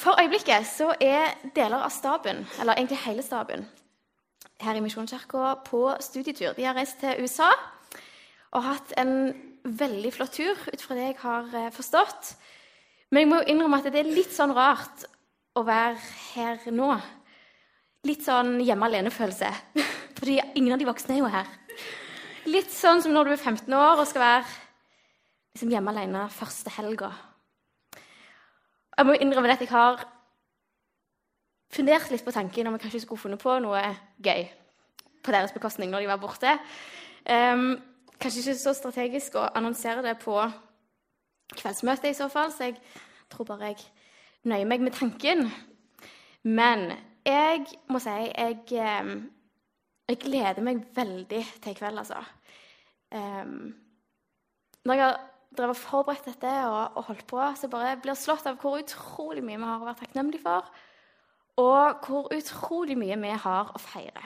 For øyeblikket så er deler av staben, eller egentlig hele staben, her i Misjonskirka på studietur. De har reist til USA og hatt en veldig flott tur, ut fra det jeg har eh, forstått. Men jeg må innrømme at det er litt sånn rart å være her nå. Litt sånn hjemme alene-følelse. Fordi ingen av de voksne er jo her. Litt sånn som når du er 15 år og skal være liksom, hjemme alene første helga. Jeg må innrømme at jeg har fundert litt på tanken om jeg kanskje skulle funnet på noe gøy på deres bekostning når de var borte. Um, kanskje ikke så strategisk å annonsere det på kveldsmøtet i så fall, så jeg tror bare jeg nøyer meg med tanken. Men jeg må si jeg, jeg gleder meg veldig til i kveld, altså. Um, når jeg har drevet forberedt dette og, og, holdt på, så bare blir slått av hvor utrolig mye vi har å være takknemlige for, og hvor utrolig mye vi har å feire.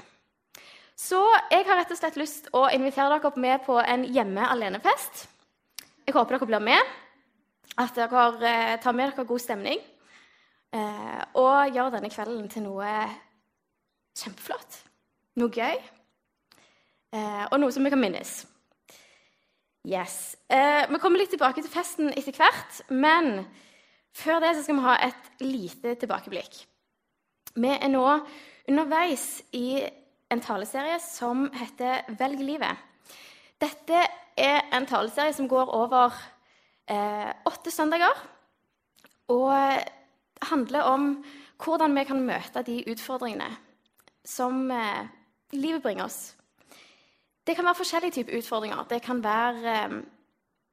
Så jeg har rett og slett lyst å invitere dere med på en hjemme alene-fest. Jeg håper dere blir med, at dere eh, tar med dere god stemning. Eh, og gjør denne kvelden til noe kjempeflott. Noe gøy. Eh, og noe som vi kan minnes. Yes. Eh, vi kommer litt tilbake til festen etter hvert, men før det skal vi ha et lite tilbakeblikk. Vi er nå underveis i en taleserie som heter 'Velg livet'. Dette er en taleserie som går over eh, åtte søndager. Og handler om hvordan vi kan møte de utfordringene som eh, livet bringer oss. Det kan være forskjellige typer utfordringer. Det kan være eh,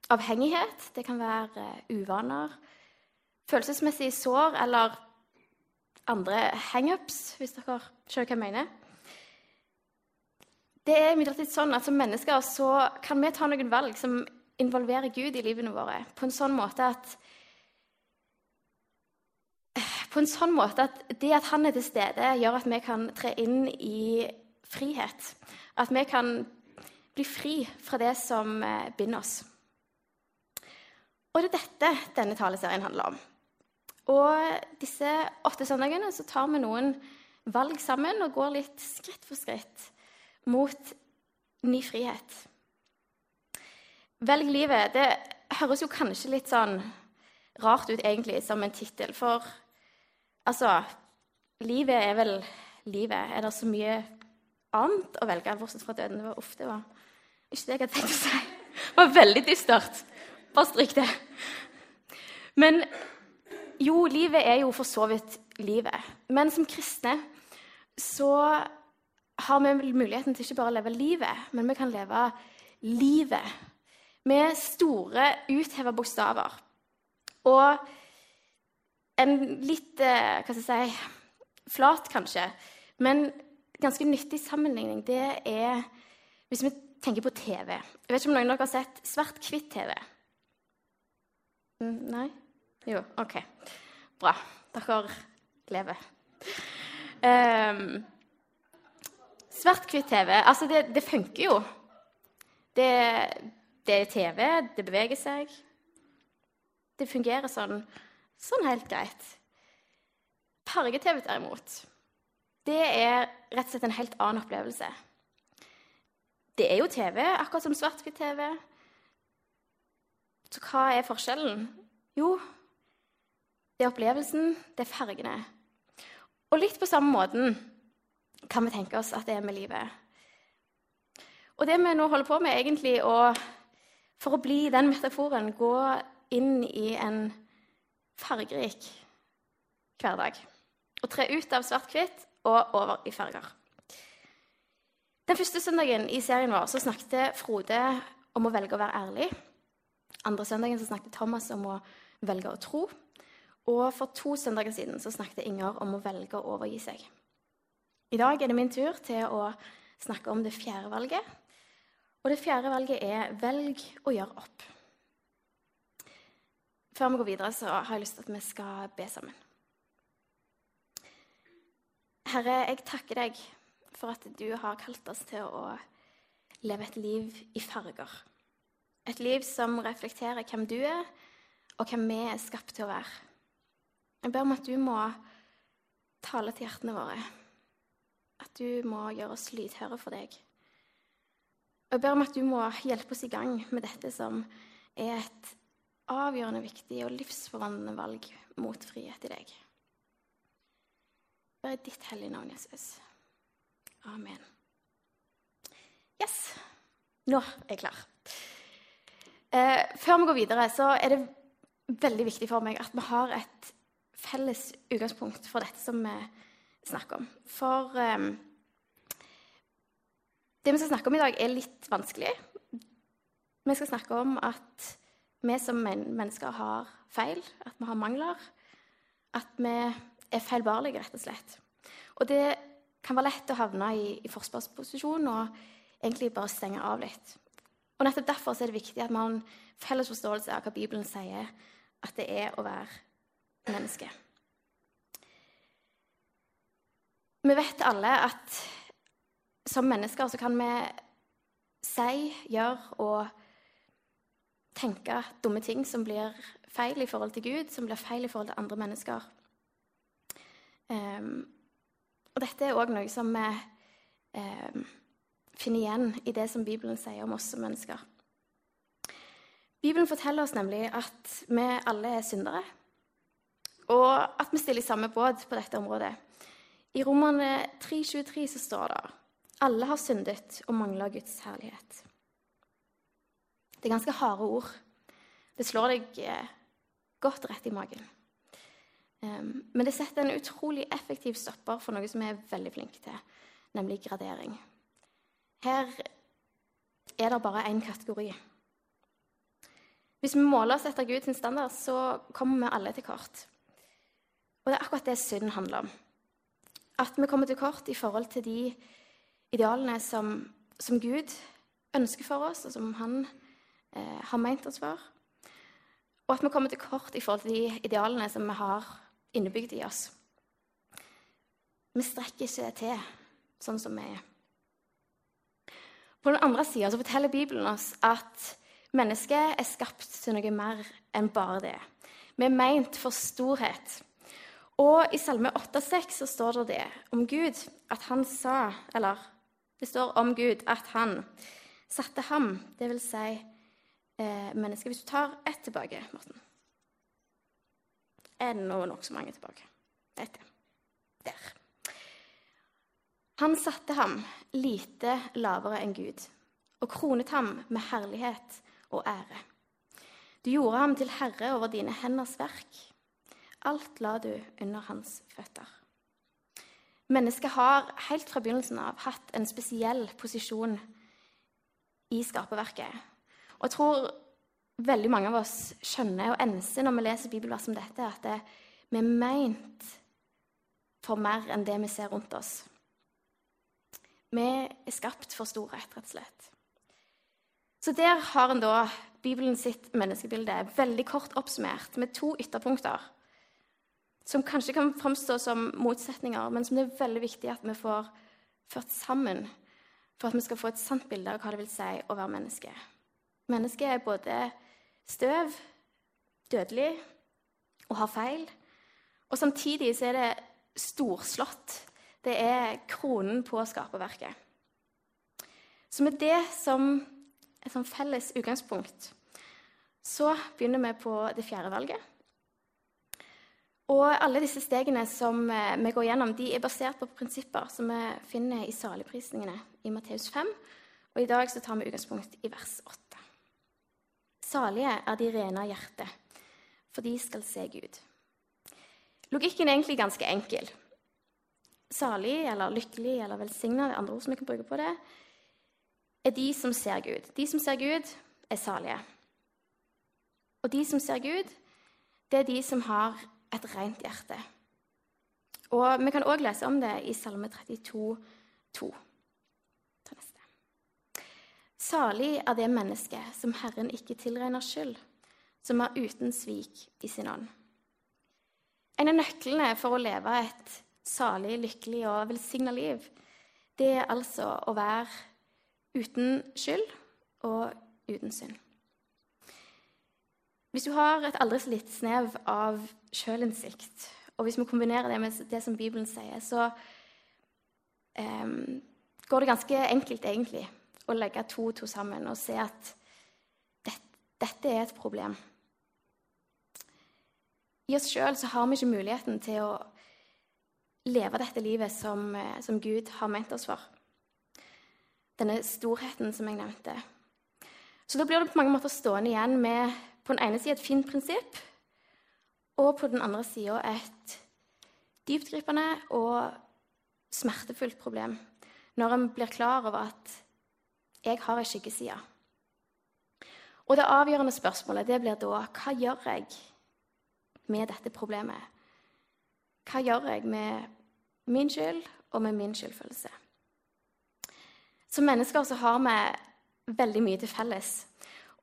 avhengighet, det kan være eh, uvaner, følelsesmessige sår eller andre hangups, hvis dere skjønner hva jeg mener. Det er imidlertid sånn at Som mennesker så kan vi ta noen valg som involverer Gud i livene våre, på en sånn måte at på en sånn måte at det at han er til stede, gjør at vi kan tre inn i frihet. At vi kan bli fri fra det som eh, binder oss. Og det er dette denne taleserien handler om. Og disse åtte søndagene så tar vi noen valg sammen og går litt skritt for skritt mot ny frihet. Velg livet. Det høres jo kanskje litt sånn rart ut egentlig som en tittel, for altså Livet er vel livet. Er det så mye annet å velge bortsett fra døden? Det var, det var ikke det jeg hadde tenkt å si. Det var veldig dystert. Bare stryk det. Men jo, livet er jo for så vidt livet. Men som kristne så har vi muligheten til ikke bare å leve livet, men vi kan leve livet med store, utheva bokstaver. Og en litt eh, Hva skal jeg si Flat, kanskje, men ganske nyttig sammenligning, det er hvis vi tenker på TV. Jeg vet ikke om noen av dere har sett svart-hvitt-TV? Mm, nei? Jo, OK. Bra. Dere lever. Um, Svart-hvitt-TV Altså, det, det, funker jo. Det, det, er TV, det beveger seg. Det fungerer sånn, sånn helt greit. Farge-TV, derimot, det er rett og slett en helt annen opplevelse. Det er jo TV, akkurat som svart-hvitt-TV. Så hva er forskjellen? Jo, det er opplevelsen, det er fargene. Og litt på samme måten kan vi tenke oss at det er med livet. Og det vi nå holder på med, egentlig å For å bli den metaforen gå inn i en fargerik hverdag. Og tre ut av svart-hvitt og over i farger. Den første søndagen i serien vår så snakket Frode om å velge å være ærlig. Andre søndagen så snakket Thomas om å velge å tro. Og for to søndager siden så snakket Inger om å velge å overgi seg. I dag er det min tur til å snakke om det fjerde valget. Og det fjerde valget er velg å gjøre opp. Før vi går videre, så har jeg lyst til at vi skal be sammen. Herre, jeg takker deg for at du har kalt oss til å leve et liv i farger. Et liv som reflekterer hvem du er, og hvem vi er skapt til å være. Jeg ber om at du må tale til hjertene våre. At du må gjøre oss lydhøre for deg. Jeg ber om at du må hjelpe oss i gang med dette som er et avgjørende viktig og livsforvandlende valg mot frihet i deg. Bare ditt hellige navn, Jesus. Amen. Yes. Nå er jeg klar. Eh, før vi går videre, så er det veldig viktig for meg at vi har et felles utgangspunkt for dette som vi snakker om. For eh, det vi skal snakke om i dag, er litt vanskelig. Vi skal snakke om at vi som mennesker har feil, at vi har mangler. At vi er feilbarlige, rett og slett. Og det kan være lett å havne i, i forsvarsposisjon og egentlig bare stenge av litt. Og nettopp Derfor er det viktig at vi har en felles forståelse av hva Bibelen sier at det er å være menneske. Vi vet alle at som mennesker så kan vi si, gjøre og tenke dumme ting som blir feil i forhold til Gud, som blir feil i forhold til andre mennesker. Um, og dette er òg noe som vi um, finner igjen i det som Bibelen sier om oss som mennesker. Bibelen forteller oss nemlig at vi alle er syndere, og at vi stiller i samme båt på dette området. I Romerne 3,23 så står det alle har syndet og mangler Guds herlighet. Det er ganske harde ord. Det slår deg eh, godt rett i magen. Um, men det setter en utrolig effektiv stopper for noe som vi er veldig flinke til, nemlig gradering. Her er det bare én kategori. Hvis vi måler oss etter Guds standard, så kommer vi alle til kort. Og det er akkurat det synd handler om. At vi kommer til kort i forhold til de idealene som, som Gud ønsker for oss, og som han eh, har meint oss for. Og at vi kommer til kort i forhold til de idealene som vi har innebygd i oss. Vi strekker ikke til sånn som vi er. På den andre sida forteller Bibelen oss at mennesket er skapt til noe mer enn bare det. Vi er meint for storhet. Og i Salme 8,6 så står det det om Gud at han sa Eller det står om Gud at han satte ham, det vil si eh, mennesket. Hvis du tar ett tilbake, Morten Er det nå nokså mange tilbake? Ett, Der. Han satte ham lite lavere enn Gud og kronet ham med herlighet og ære. Du gjorde ham til herre over dine henders verk. Alt la du under hans føtter. Mennesket har helt fra begynnelsen av hatt en spesiell posisjon i skaperverket. Og jeg tror veldig mange av oss skjønner og enser når vi leser bibelvers som dette, at det, vi er meint for mer enn det vi ser rundt oss. Vi er skapt for storhet, rett og slett. Så der har en da Bibelen sitt menneskebilde veldig kort oppsummert med to ytterpunkter som kanskje kan framstå som motsetninger, men som det er veldig viktig at vi får ført sammen for at vi skal få et sant bilde av hva det vil si å være menneske. Mennesket er både støv, dødelig og har feil. Og samtidig så er det storslått. Det er kronen på skaperverket. Så med det som et sånn felles utgangspunkt så begynner vi på det fjerde valget. Og alle disse stegene som eh, vi går gjennom, de er basert på prinsipper som vi finner i saligprisningene i Matteus 5. Og i dag så tar vi utgangspunkt i vers 8. Salige er de rene av hjerte, for de skal se Gud. Logikken er egentlig ganske enkel. Salig eller lykkelig eller velsigna, det er andre ord som vi kan bruke på det, er de som ser Gud. De som ser Gud, er salige. Og de som ser Gud, det er de som har et rent hjerte. Og Vi kan òg lese om det i Salme 32, 2. Salig er det mennesket som Herren ikke tilregner skyld, som er uten svik i sin ånd. En av nøklene for å leve et salig, lykkelig og velsigna liv, det er altså å være uten skyld og uten synd. hvis du har et aldri så lite snev av sjølinnsikt, og hvis vi kombinerer det med det som Bibelen sier, så um, går det ganske enkelt egentlig å legge to og to sammen og se at dette, dette er et problem. I oss sjøl har vi ikke muligheten til å leve dette livet som, eh, som Gud har ment oss for. Denne storheten som jeg nevnte. Så da blir det på mange måter stående igjen med på den ene sida et fint prinsipp, og på den andre sida et dyptgripende og smertefullt problem når en blir klar over at jeg har ei skyggeside. Og det avgjørende spørsmålet det blir da hva gjør jeg med dette problemet? Hva gjør jeg med min skyld og med min skyldfølelse? Som mennesker så har vi veldig mye til felles.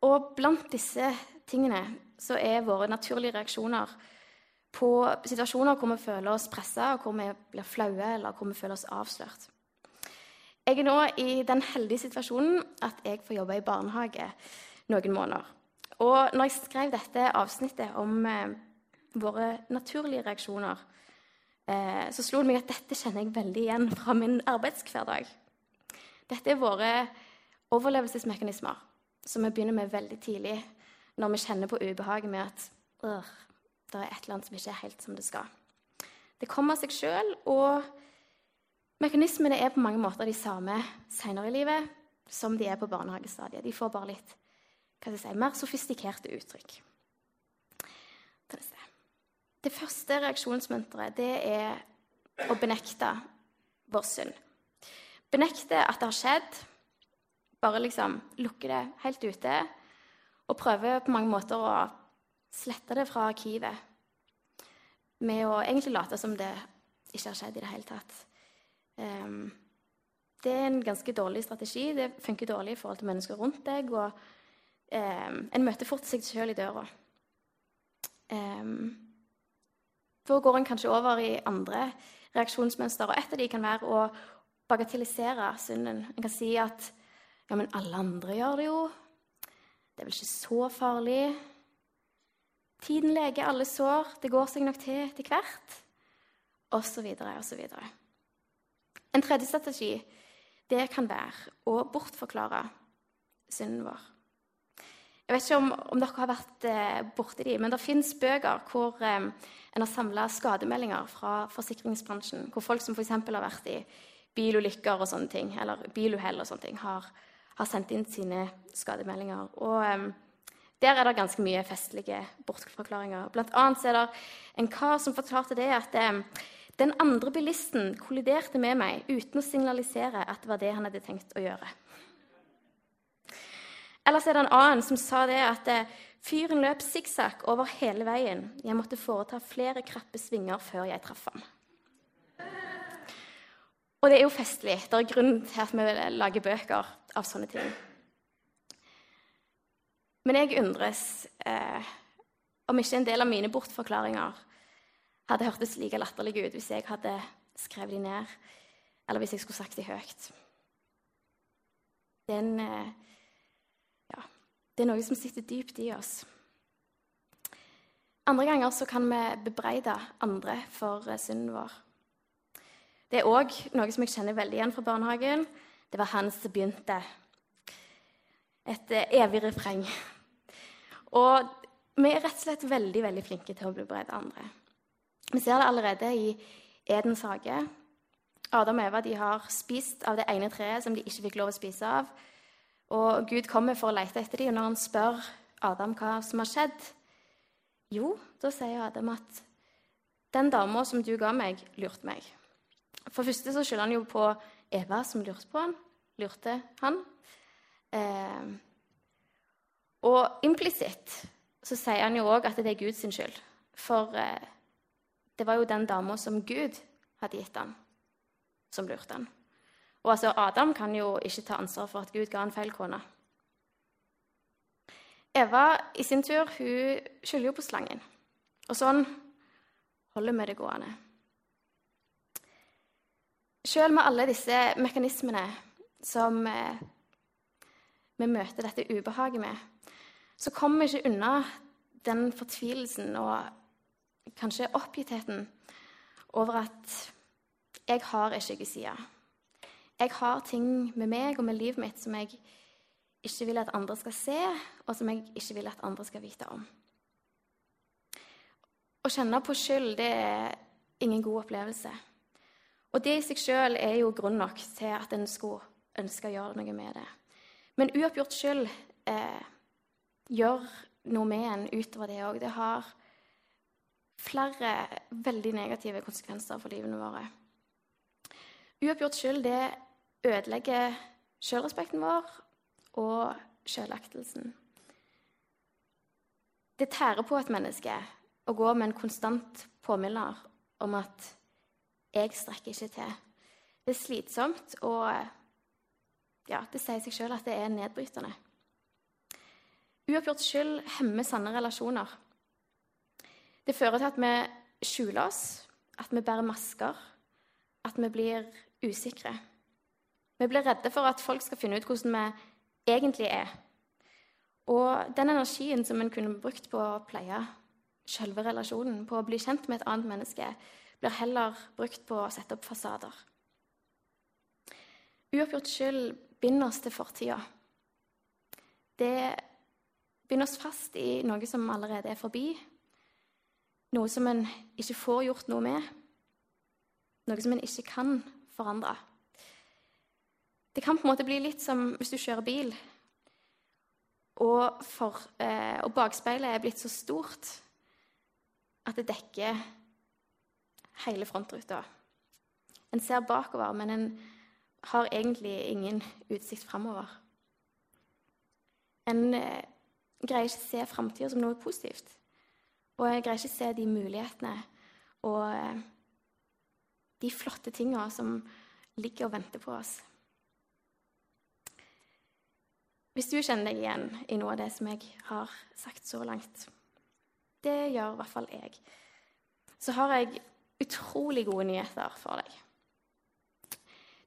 Og blant disse tingene så er våre naturlige reaksjoner på situasjoner hvor vi føler oss pressa, hvor vi blir flaue, eller hvor vi føler oss avslørt. Jeg er nå i den heldige situasjonen at jeg får jobbe i barnehage noen måneder. Og når jeg skrev dette avsnittet om eh, våre naturlige reaksjoner, eh, så slo det meg at dette kjenner jeg veldig igjen fra min arbeidshverdag. Dette er våre overlevelsesmekanismer som vi begynner med veldig tidlig når vi kjenner på ubehaget med at det er et eller annet som ikke er helt som det skal. Det kommer av seg sjøl, og Mekanismene er på mange måter de samme senere i livet som de er på barnehagestadiet. De får bare litt si, mer sofistikerte uttrykk. Det første reaksjonsmønsteret er å benekte vår synd. Benekte at det har skjedd, bare liksom lukke det helt ute og prøve på mange måter å slette det fra arkivet med å egentlig late som det ikke har skjedd i det hele tatt. Um, det er en ganske dårlig strategi. Det funker dårlig i forhold til mennesker rundt deg. og um, En møter fort seg sjøl i døra. Um, da går en kanskje over i andre reaksjonsmønster. og Et av de kan være å bagatellisere synden. En kan si at ja, men alle andre gjør det jo. Det er vel ikke så farlig. Tiden leger alle sår. Det går seg nok til etter hvert. Og så videre og så videre. En tredje strategi det kan være å bortforklare synden vår. Jeg vet ikke om, om dere har vært eh, borti de, men det fins bøker hvor eh, en har samla skademeldinger fra forsikringsbransjen. Hvor folk som f.eks. har vært i bilulykker og sånne ting, eller biluhell og sånne ting, har, har, sendt inn sine skademeldinger. Og eh, der er det ganske mye festlige bortforklaringer. Blant annet er det en kar som forklarte det at eh, den andre bilisten kolliderte med meg uten å signalisere at det var det han hadde tenkt å gjøre. Ellers er det en annen som sa det at eh, fyren løp sikksakk over hele veien. Jeg måtte foreta flere krappe svinger før jeg traff ham. Og det er jo festlig. Det er grunn til at vi lager bøker av sånne ting. Men jeg undres eh, om ikke en del av mine bortforklaringer hadde hørtes like latterlige ut hvis jeg hadde skrevet dem ned, eller hvis jeg skulle sagt dem høyt. Er, eh, ja, det er noe som sitter dypt i oss. Andre ganger så kan vi bebreide andre for eh, synden vår. Det er òg noe som jeg kjenner veldig igjen fra barnehagen. Det var han som begynte. Et eh, evig refreng. Og vi er rett og slett veldig veldig flinke til å bebreide andre. Vi ser det allerede i Edens hage. Adam og Eva har spist av det ene treet som de ikke fikk lov å spise av. Og Gud kommer for å lete etter dem, og når han spør Adam hva som har skjedd, jo, da sier Adam at den dama som du ga meg, lurte meg. For første så skylder han jo på Eva, som lurte på han. Lurte han. Eh, og implisitt så sier han jo òg at det er Guds skyld. For eh, det var jo den dama som Gud hadde gitt han, som lurte han. Og altså, Adam kan jo ikke ta ansvar for at Gud ga han feil kone. Eva i sin tur hun skylder jo på slangen. Og sånn holder vi det gående. Selv med alle disse mekanismene som eh, vi møter dette ubehaget med, så kommer vi ikke unna den fortvilelsen og kanskje oppgittheten over at jeg har ikke Guds side. Jeg har ting med meg og med livet mitt som jeg ikke vil at andre skal se, og som jeg ikke vil at andre skal vite om. Å kjenne på skyld det er ingen god opplevelse. Og det i seg sjøl er jo grunn nok til at en skulle ønske å gjøre noe med det. Men uoppgjort skyld eh, gjør noe med en utover det òg. Det har flere veldig negative konsekvenser for livene våre. Uoppgjort skyld det ødelegger sjølrespekten vår og sjølaktelsen. Det tærer på et menneske å gå med en konstant påminner om at 'jeg strekker ikke til'. Det er slitsomt, og ja, det sier seg sjøl at det er nedbrytende. Uoppgjort skyld hemmer sanne relasjoner. Det fører til at vi skjuler oss, at vi bærer masker, at vi blir usikre. Vi blir redde for at folk skal finne ut hvordan vi egentlig er. Og den energien som en kunne brukt på å pleie selve relasjonen, på å bli kjent med et annet menneske, blir heller brukt på å sette opp fasader. Uoppgjort skyld binder oss til fortida. Det binder oss fast i noe som allerede er forbi, noe som en ikke får gjort noe med, noe som en ikke kan forandre. Det kan på en måte bli litt som hvis du kjører bil, og, for, eh, og bakspeilet er blitt så stort at det dekker hele frontruta. En ser bakover, men en har egentlig ingen utsikt framover. En eh, greier ikke å se framtida som noe positivt. Og jeg greier ikke å se de mulighetene og eh, de flotte tinga som ligger og venter på oss. Hvis du kjenner deg igjen i noe av det som jeg har sagt så langt, det gjør i hvert fall jeg. Så har jeg utrolig gode nyheter for deg.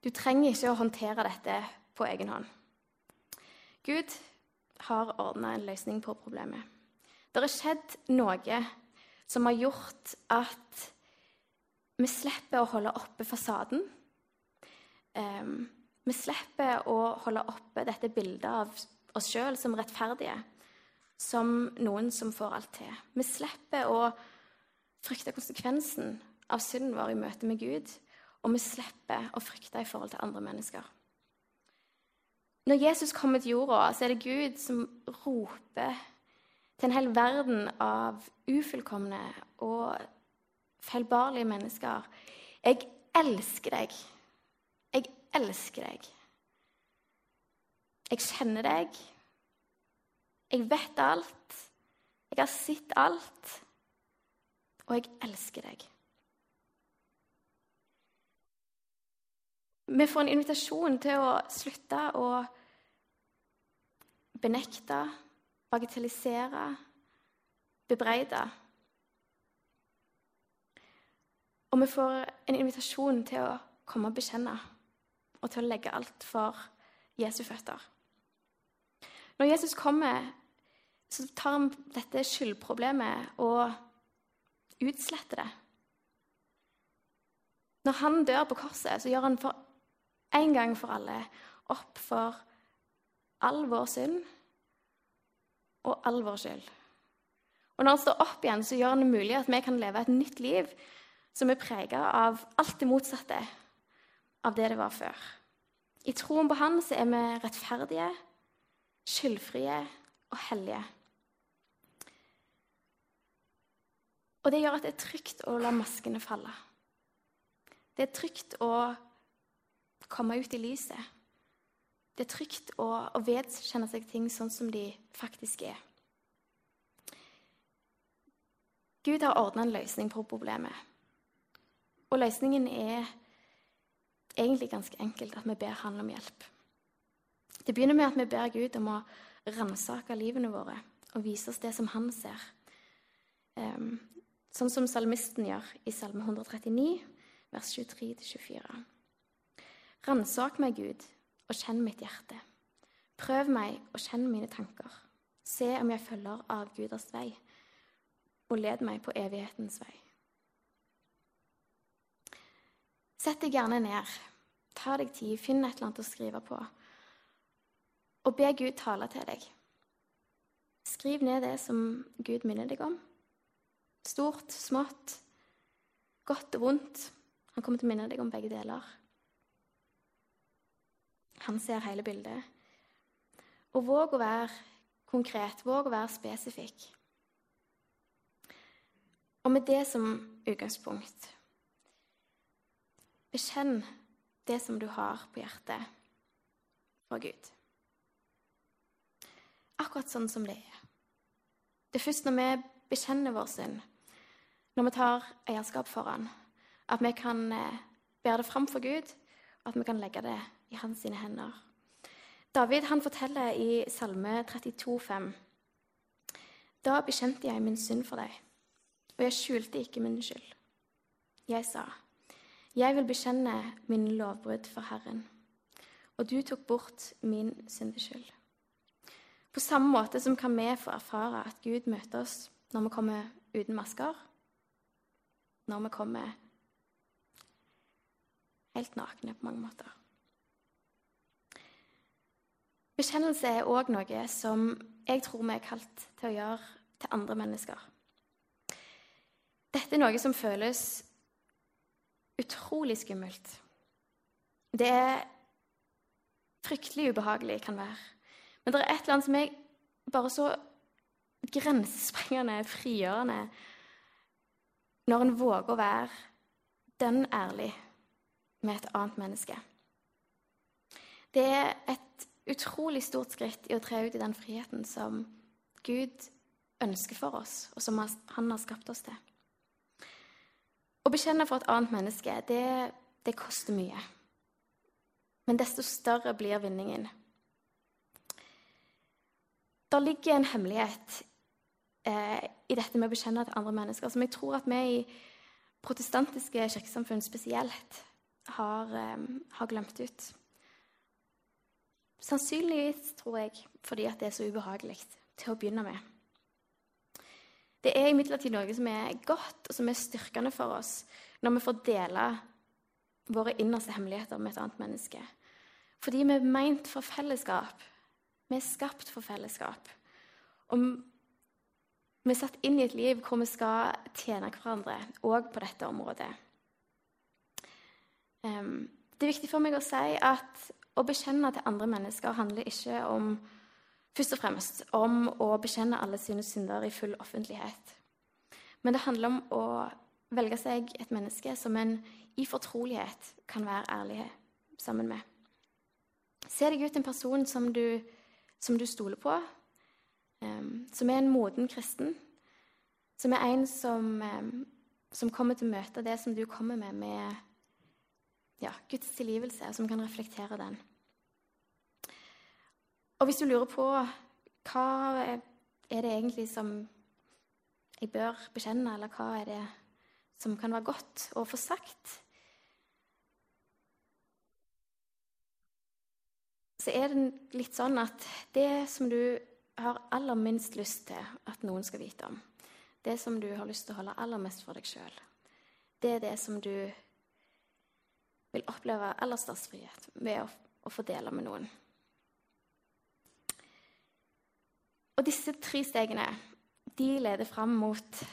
Du trenger ikke å håndtere dette på egen hånd. Gud har ordna en løsning på problemet. Det har skjedd noe som har gjort at vi slipper å holde oppe fasaden. Um, vi slipper å holde oppe dette bildet av oss sjøl som rettferdige som noen som får alt til. Vi slipper å frykte konsekvensen av synden vår i møte med Gud, og vi slipper å frykte i forhold til andre mennesker. Når Jesus kommer til jorda, så er det Gud som roper til en hel verden av ufullkomne og feilbarlige mennesker. Jeg elsker deg. Jeg elsker deg. Jeg kjenner deg. Jeg vet alt. Jeg har sett alt. Og jeg elsker deg. Vi får en invitasjon til å slutte å benekte, bagatellisere, bebreide. Og vi får en invitasjon til å komme og bekjenne og til å legge alt for Jesu føtter. Når Jesus kommer så tar han dette skyldproblemet og utsletter det. Når han dør på korset, så gjør han for en gang for alle opp for all vår synd og all vår skyld. Og når han står opp igjen, så gjør han det mulig at vi kan leve et nytt liv som er prega av alt det motsatte av det det var før. I troen på Han så er vi rettferdige, skyldfrie og hellige. Og det gjør at det er trygt å la maskene falle. Det er trygt å komme ut i lyset. Det er trygt å, å vedkjenne seg ting sånn som de faktisk er. Gud har ordna en løsning på problemet. Og løsningen er egentlig ganske enkelt at vi ber Han om hjelp. Det begynner med at vi ber Gud om å ransake livene våre og vise oss det som Han ser. Um, Sånn som salmisten gjør i Salme 139, vers 23-24. Ransak meg, Gud, og kjenn mitt hjerte. Prøv meg og kjenn mine tanker. Se om jeg følger avguders vei, og led meg på evighetens vei. Sett deg gjerne ned, ta deg tid, finn et eller annet å skrive på, og be Gud tale til deg. Skriv ned det som Gud minner deg om. Stort, smått, godt og vondt. Han kommer til å minne deg om begge deler. Han ser hele bildet. Og våg å være konkret, våg å være spesifikk. Og med det som utgangspunkt Bekjenn det som du har på hjertet for Gud. Akkurat sånn som det er. Det er først når vi bekjenner vår synd, når vi tar eierskap for den, at vi kan eh, bære det fram for Gud, at vi kan legge det i hans sine hender. David han forteller i Salme 32, 32,5.: Da bekjente jeg min synd for deg, og jeg skjulte ikke min skyld. Jeg sa, jeg vil bekjenne min lovbrudd for Herren, og du tok bort min syndeskyld. På samme måte som kan vi få erfare at Gud møter oss når vi kommer uten masker, når vi kommer helt nakne på mange måter. Bekjennelse er òg noe som jeg tror vi er kalt til å gjøre til andre mennesker. Dette er noe som føles utrolig skummelt. Det er fryktelig ubehagelig, kan være. Men det er et eller annet som er bare så grensesprengende, frigjørende, når en våger å være den ærlig med et annet menneske. Det er et utrolig stort skritt i å tre ut i den friheten som Gud ønsker for oss, og som Han har skapt oss til. Å bekjenne for et annet menneske, det, det koster mye. Men desto større blir vinningen. Der ligger en hemmelighet eh, i dette med å bekjenne til andre mennesker som jeg tror at vi i protestantiske kirkesamfunn spesielt har, eh, har glemt ut. Sannsynligvis, tror jeg, fordi det er så ubehagelig til å begynne med. Det er imidlertid noe som er godt og som er styrkende for oss når vi får dele våre innerste hemmeligheter med et annet menneske. Fordi vi er meint for fellesskap. Vi er skapt for fellesskap. Og vi er satt inn i et liv hvor vi skal tjene hverandre, òg på dette området. Det er viktig for meg å si at å bekjenne til andre mennesker handler ikke om først og fremst om å bekjenne alle sine synder i full offentlighet. Men det handler om å velge seg et menneske som en i fortrolighet kan være ærlig sammen med. Se deg ut en person som du, som du stoler på, um, som er en moden kristen, som er en som, um, som kommer til å møte det som du kommer med, med ja, Guds tilgivelse, og som kan reflektere den. Og hvis du lurer på hva er det egentlig som jeg bør bekjenne, eller hva er det som kan være godt å få sagt, så er det litt sånn at det som du har aller minst lyst til at noen skal vite om, det som du har lyst til å holde aller mest for deg sjøl, det er det som du vil oppleve aller størst frihet ved å, å få dele med noen. Og disse tre stegene de leder fram mot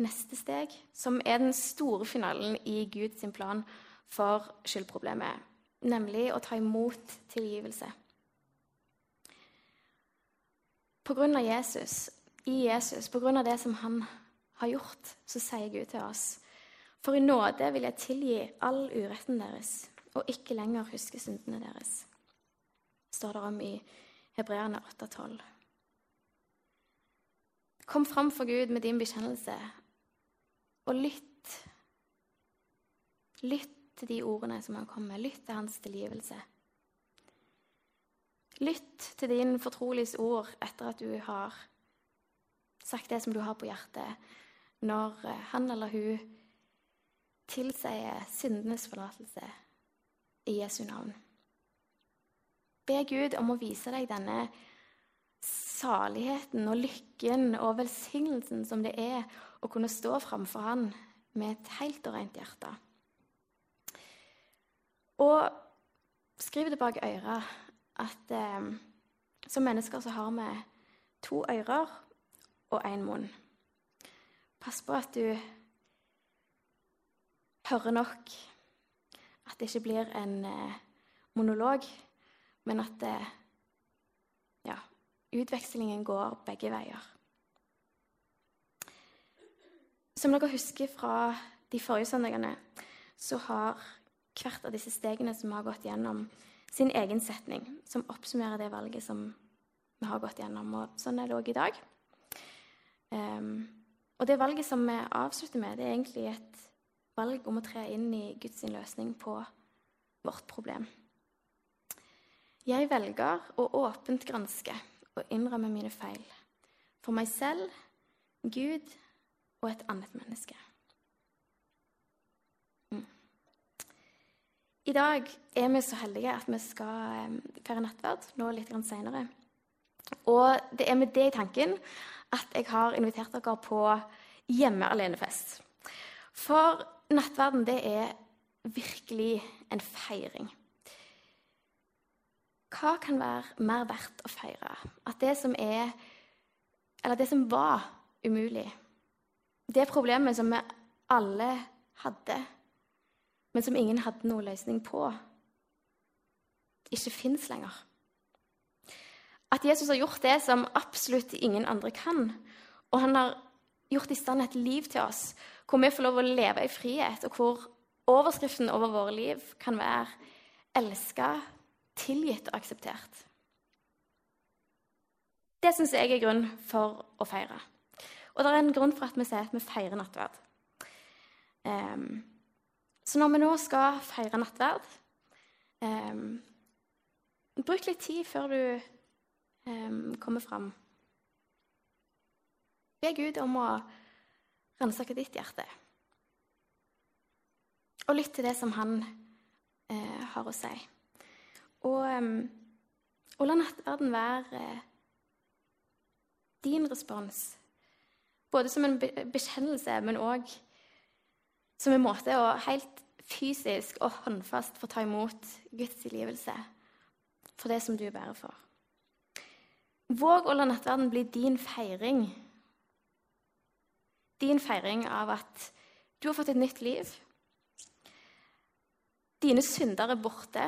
neste steg, som er den store finalen i Guds plan for skyldproblemet, nemlig å ta imot tilgivelse. På grunn av Jesus, i Jesus, på grunn av det som han har gjort, så sier Gud til oss For i nåde vil jeg tilgi all uretten deres og ikke lenger huske syndene deres, står det om i Hebreerne 8,12. Kom fram for Gud med din bekjennelse, og lytt. Lytt til de ordene som han kommer med. Lytt til hans tilgivelse. Lytt til din fortroliges ord etter at du har sagt det som du har på hjertet, når han eller hun tilsier syndenes forlatelse i Jesu navn. Be Gud om å vise deg denne saligheten og lykken og velsignelsen som det er å kunne stå framfor Han med et helt og rent hjerte. Og skriv det bak øret at eh, som mennesker så har vi to ører og én munn. Pass på at du hører nok, at det ikke blir en eh, monolog, men at eh, ja, utvekslingen går begge veier. Som dere husker fra de forrige søndagene, så har hvert av disse stegene som vi har gått gjennom, sin egen setning, som oppsummerer det valget som vi har gått gjennom. Og sånn er det òg i dag. Um, og det valget som vi avslutter med, det er egentlig et valg om å tre inn i Guds løsning på vårt problem. Jeg velger å åpent granske og innrømme mine feil. For meg selv, Gud og et annet menneske. Mm. I dag er vi så heldige at vi skal feire nattverd nå litt seinere. Og det er med det i tanken at jeg har invitert dere på hjemme alene-fest. For nattverden, det er virkelig en feiring. Hva kan være mer verdt å feire? At det som er Eller det som var umulig, det problemet som vi alle hadde, men som ingen hadde noen løsning på, ikke fins lenger. At Jesus har gjort det som absolutt ingen andre kan. Og han har gjort i stand et liv til oss hvor vi får lov å leve i frihet, og hvor overskriften over våre liv kan være 'elska, tilgitt og akseptert'. Det syns jeg er grunn for å feire. Og det er en grunn for at vi sier at vi feirer nattverd. Um, så når vi nå skal feire nattverd um, Bruk litt tid før du um, kommer fram. Be Gud om å ransake ditt hjerte. Og lytt til det som han eh, har å si. Og, og la nattverden være eh, din respons. Både som en bekjennelse, men òg som en måte å helt fysisk og håndfast få ta imot Guds tilgivelse for det som du bærer for. Våg å la nattverden bli din feiring. Din feiring av at du har fått et nytt liv. Dine synder er borte.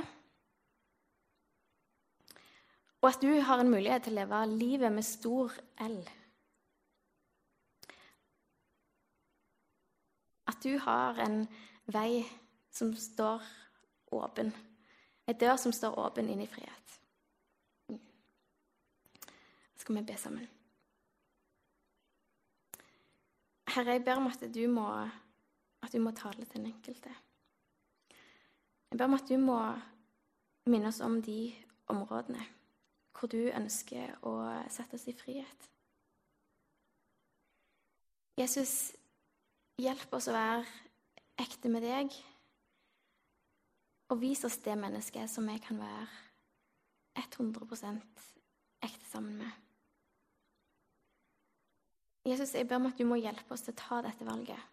Og at du har en mulighet til å leve livet med stor L. At du har en vei som står åpen. Ei dør som står åpen inn i frihet skal vi be sammen. Herre, jeg ber om at du må, at du må tale til den enkelte. Jeg ber om at du må minne oss om de områdene hvor du ønsker å sette oss i frihet. Jesus, hjelp oss å være ekte med deg, og vis oss det mennesket som vi kan være 100% ekte sammen med. Jesus, jeg ber om at du må hjelpe oss til å ta dette valget.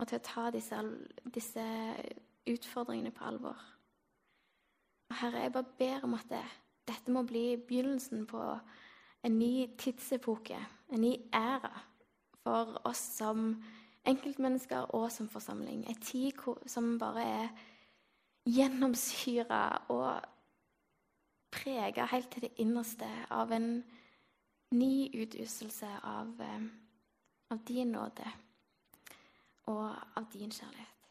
Og til å ta disse, disse utfordringene på alvor. Og Herre, jeg bare ber om at det, dette må bli begynnelsen på en ny tidsepoke, en ny æra for oss som enkeltmennesker og som forsamling. En tid som bare er gjennomsyra og prega helt til det innerste av en ny utøvelse av, eh, av din nåde og av din kjærlighet.